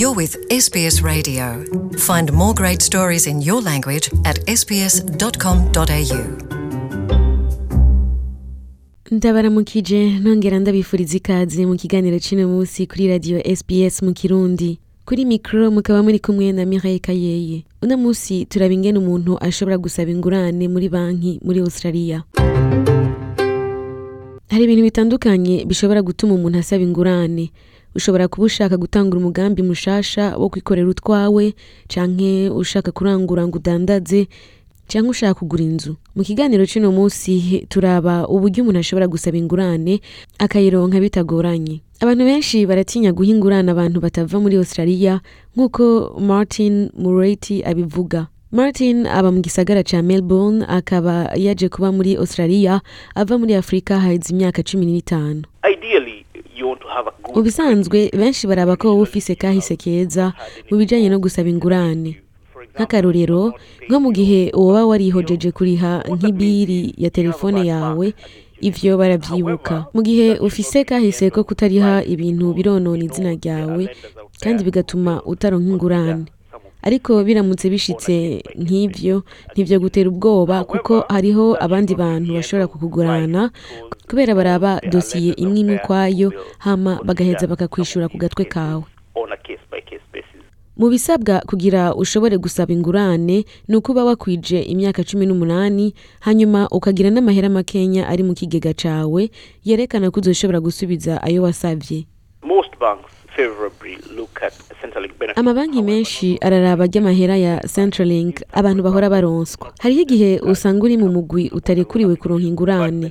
You're with SBS Radio. Find more great stories in your language at sbs.com.au. ndabaramukije nongera ndabifuriza ikaze mu kiganiro cy'uno munsi kuri radio SPS mu kirundi kuri mikoro mukaba muri kumwe na Mireille Kayeye uno munsi turaba ingene umuntu ashobora gusaba ingurane muri banki muri australia Hari ibintu bitandukanye bishobora gutuma umuntu asaba ingurane. Ushobora kuba ushaka gutangura umugambi mushasha wo kwikorera utwawe canke ushaka kurangura ngo udandaze cyangwa ushaka kugura inzu. Mu kiganiro c'uno musi turaba uburyo umuntu ashobora gusaba ingurane akayironka bitagoranye. Abantu benshi baratinya guha ingurane abantu batava muri Australia nk'uko Martin Mureti abivuga. Martin aba mu gisagara cya Melbourne akaba yaje kuba muri Australia ava muri Afurika haheze imyaka cumi n'itanu ubusanzwe benshi baraba ko wowe ufise kahise keza mu bijyanye no gusaba ingurane nk'akarorero nko mu gihe woba warihojeje kuriha nk'ibiri ya telefone yawe ivyo barabyibuka mu gihe ufise kahise ko kutariha ibintu bironona izina ryawe kandi bigatuma utaronka ingurane ariko biramutse bishitse nk'ibyo ntibyo gutera ubwoba kuko hariho abandi bantu bashobora kukugurana kubera baraba dosiye imwe imwe ukwayo hama bagaheza bakakwishyura ku gatwe kawe mu bisabwa kugira ushobore gusaba ingurane ni uko uba wakwije imyaka cumi n'umunani hanyuma ukagira n'amahera makenya ari mu kigega cawe yerekana ko uzoshobora gusubiza ayo wasabye. amabanki menshi araraba ry'amahera ya centralink abantu bahora baronswa hariho igihe usanga uri mu mugwi utarekuriwe kuronka ingurane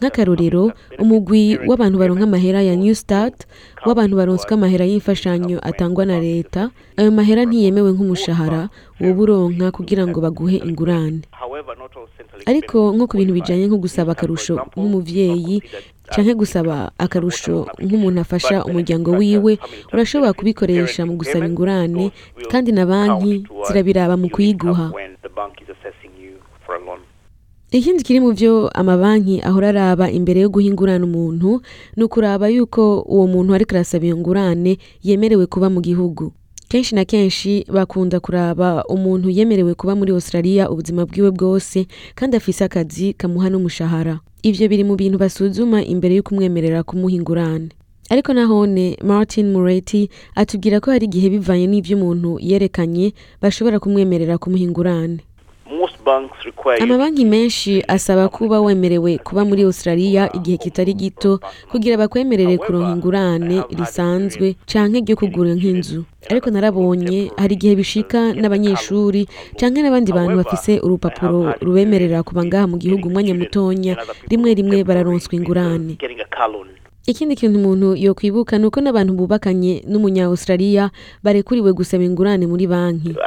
nk'akarorero umugwi w'abantu baronka amahera ya new start w'abantu baronswa amahera y'imfashanyo atangwa na leta ayo mahera ntiyemewe nk'umushahara woba uronka kugira ngo baguhe ingurane ariko nko ku bintu bijyanye nko gusaba akarusho nk'umubyeyi cyangwa gusaba akarusho nk'umuntu afasha umuryango wiwe urashobora kubikoresha mu gusaba ingurane kandi na banki zirabiraba mu kuyiguha ikindi kiri mu byo amabanki ahora araba imbere yo guha ingurane umuntu ni ukuraba yuko uwo muntu ariko arasaba iyo ngurane yemerewe kuba mu gihugu kenshi na kenshi bakunda kuraba umuntu yemerewe kuba muri Australia ubuzima bwiwe bwose kandi afise akazi kamuha n'umushahara ivyo biri mu bintu basuzuma imbere yo kumwemerera kumuha ingurane ariko nahone Martin Mureti atubwira ko hari igihe bivanye n'ivyo umuntu yerekanye bashobora kumwemerera kumuha ingurane amabanki menshi asaba kuba wemerewe kuba muri australia igihe kitari gito kugira bakwemerere kuronka ingurane risanzwe canke ryo kugura nk'inzu ariko narabonye hari igihe bishika n'abanyeshuri cyangwa n'abandi bantu bafise urupapuro rubemerera kuba ngaha mu gihugu umwanya mutonya rimwe rimwe bararonswa uh, ingurane Ikindi kintu umuntu yokwibuka ni uko n'abantu bubakanye n'umunya-Australia barekuriwe gusaba ingurane muri banki uh,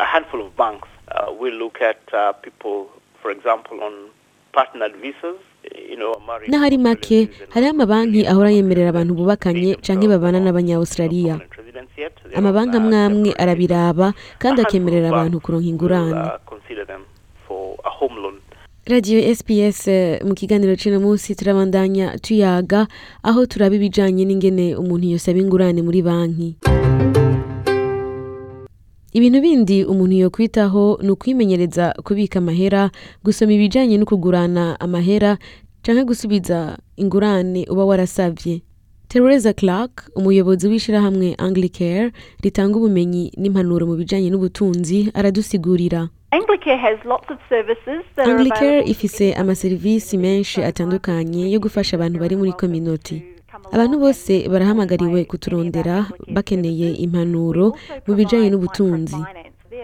uh, n'ahari make hariho amabanki ahora yemerera abantu bubakanye canke babana n'abanya-Australia amabanki amwe amwe arabiraba kandi akemerera abantu kuronka uh, ingurane radiyo SPS mu kiganiro cy'uno munsi turabandanya tuyaga aho turaba ibijyanye n'ingene umuntu yosaba ingurane muri banki ibintu bindi umuntu yokwitaho ni ukwimenyereza kubika amahera gusoma ibijyanye no kugurana amahera cyangwa gusubiza ingurane uba warasabye Teresa Clark umuyobozi w'ishyirahamwe Anglicare ritanga ubumenyi n'impanuro mu bijyanye n'ubutunzi aradusigurira anglicare ifise amaserivisi menshi atandukanye yo gufasha abantu bari muri kominoti abantu bose barahamagariwe kuturondera bakeneye impanuro mu bijyanye n'ubutunzi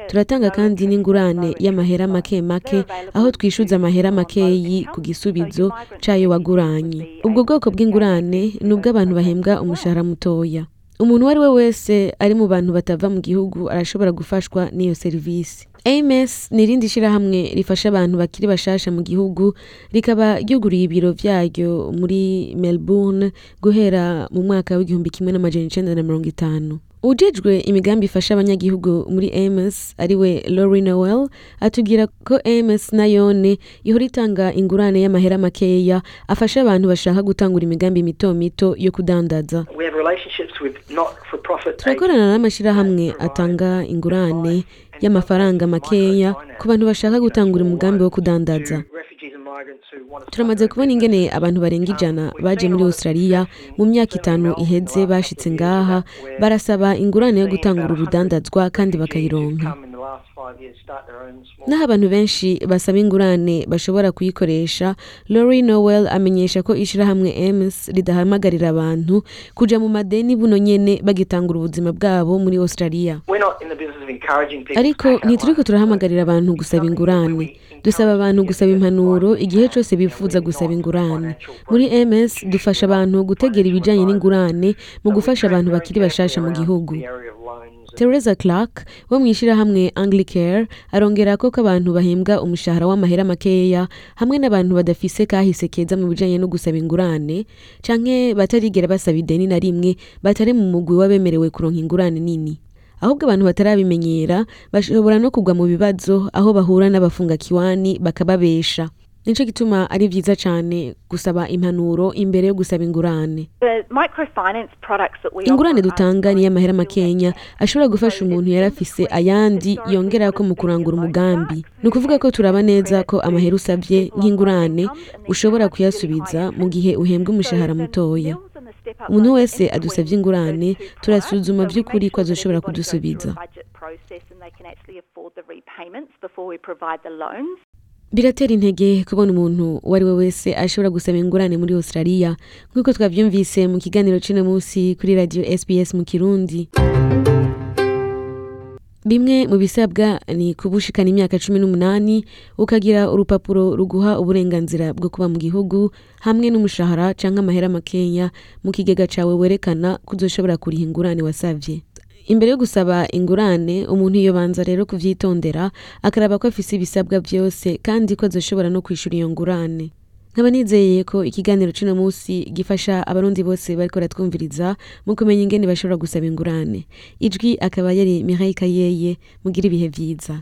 turatanga kandi n'ingurane y'amahera make make aho twishyuza amahera makeyi ku gisubizo cyayo waguranye ubwo bwoko bw'ingurane ni ubw'abantu bahembwa umushahara mutoya umuntu uwo ari we wese ari mu bantu batava mu gihugu arashobora gufashwa n'iyo serivisi ms ni irindi shyirahamwe rifasha abantu bakiri bashasha mu gihugu rikaba ryuguriye ibiro byaryo muri melbourne guhera mu mwaka w'igihumbi kimwe n'amajana icenda na mirongo itanu ujejwe imigambi ifasha abanyagihugu muri ms ariwe lori noel atubwira ko ms nayone ihora itanga ingurane y'amahera makeya afasha abantu bashaka gutangura imigambi mito mito yo kudandaza turakorana n'amashyirahamwe atanga ingurane y'amafaranga makeya ku bantu bashaka gutangura umugambi wo kudandaza turamaze kubona ingene abantu barenga um, ijana baje muri australia mu myaka itanu iheze bashitse ngaha barasaba ingurane yo gutangura urudandazwa kandi bakayironka naho abantu benshi basaba ingurane bashobora kuyikoresha Lori Noel amenyesha ko ishyirahamwe ems ridahamagarira abantu kujya mu madeni buno nyene bagitangura ubuzima bwabo muri Australia ariko ntituriko turahamagarira abantu gusaba ingurane dusaba abantu gusaba impanuro igihe cyose bifuza gusaba ingurane muri ms dufasha abantu gutegera ibijyanye n'ingurane mu gufasha abantu bakiri bashasha mu gihugu Teresa Clark wo mu ishyirahamwe Anglicare arongera ko ko abantu bahembwa umushahara w'amahera makeya hamwe n'abantu badafise kahise keza mu bijanye no gusaba ingurane canke batarigera basaba ideni na rimwe batari mu mugwi w'abemerewe kuronka ingurane nini ahubwo abantu batarabimenyera bashobora no kugwa mu bibazo aho bahura n'abafunga kiwani bakababesha nicyo gituma ari byiza cyane gusaba impanuro imbere yo gusaba ingurane ingurane dutanga niyo amahera makenya ashobora gufasha umuntu yari afise ayandi yongera ko mu kurangura umugambi ni ukuvuga ko turaba neza ko amahera usabye nk'ingurane ushobora kuyasubiza mu gihe uhembwa umushahara mutoya umuntu wese adusabye ingurane turasuzuma by'ukuri ko adushobora kudusubiza biratera intege kubona umuntu uwo ari we wese ashobora gusaba ingurane muri Australia nk'uko twabyumvise mu kiganiro cy'uno munsi kuri radio SBS mu Kirundi bimwe mu bisabwa ni kubushikana imyaka cumi n'umunani ukagira urupapuro ruguha uburenganzira bwo kuba mu gihugu hamwe n'umushahara cyangwa amahera makeya mu kigega cyawe werekana ko uzoshobora kuriha ingurane wasabye imbere yo gusaba ingurane umuntu yobanza rero kubyitondera akaraba ko afise ibisabwa byose kandi ko azoshobora no kwishyura iyo ngurane nkaba nizeye ko ikiganiro cy'uno munsi gifasha abarundi bose bariko baratwumviriza mu kumenya ingene bashobora gusaba ingurane ijwi akaba yari mihayi kayeye mugira ibihe byiza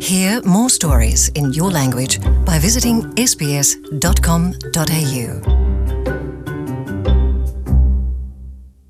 Hear more stories in your language by visiting sbs.com.au.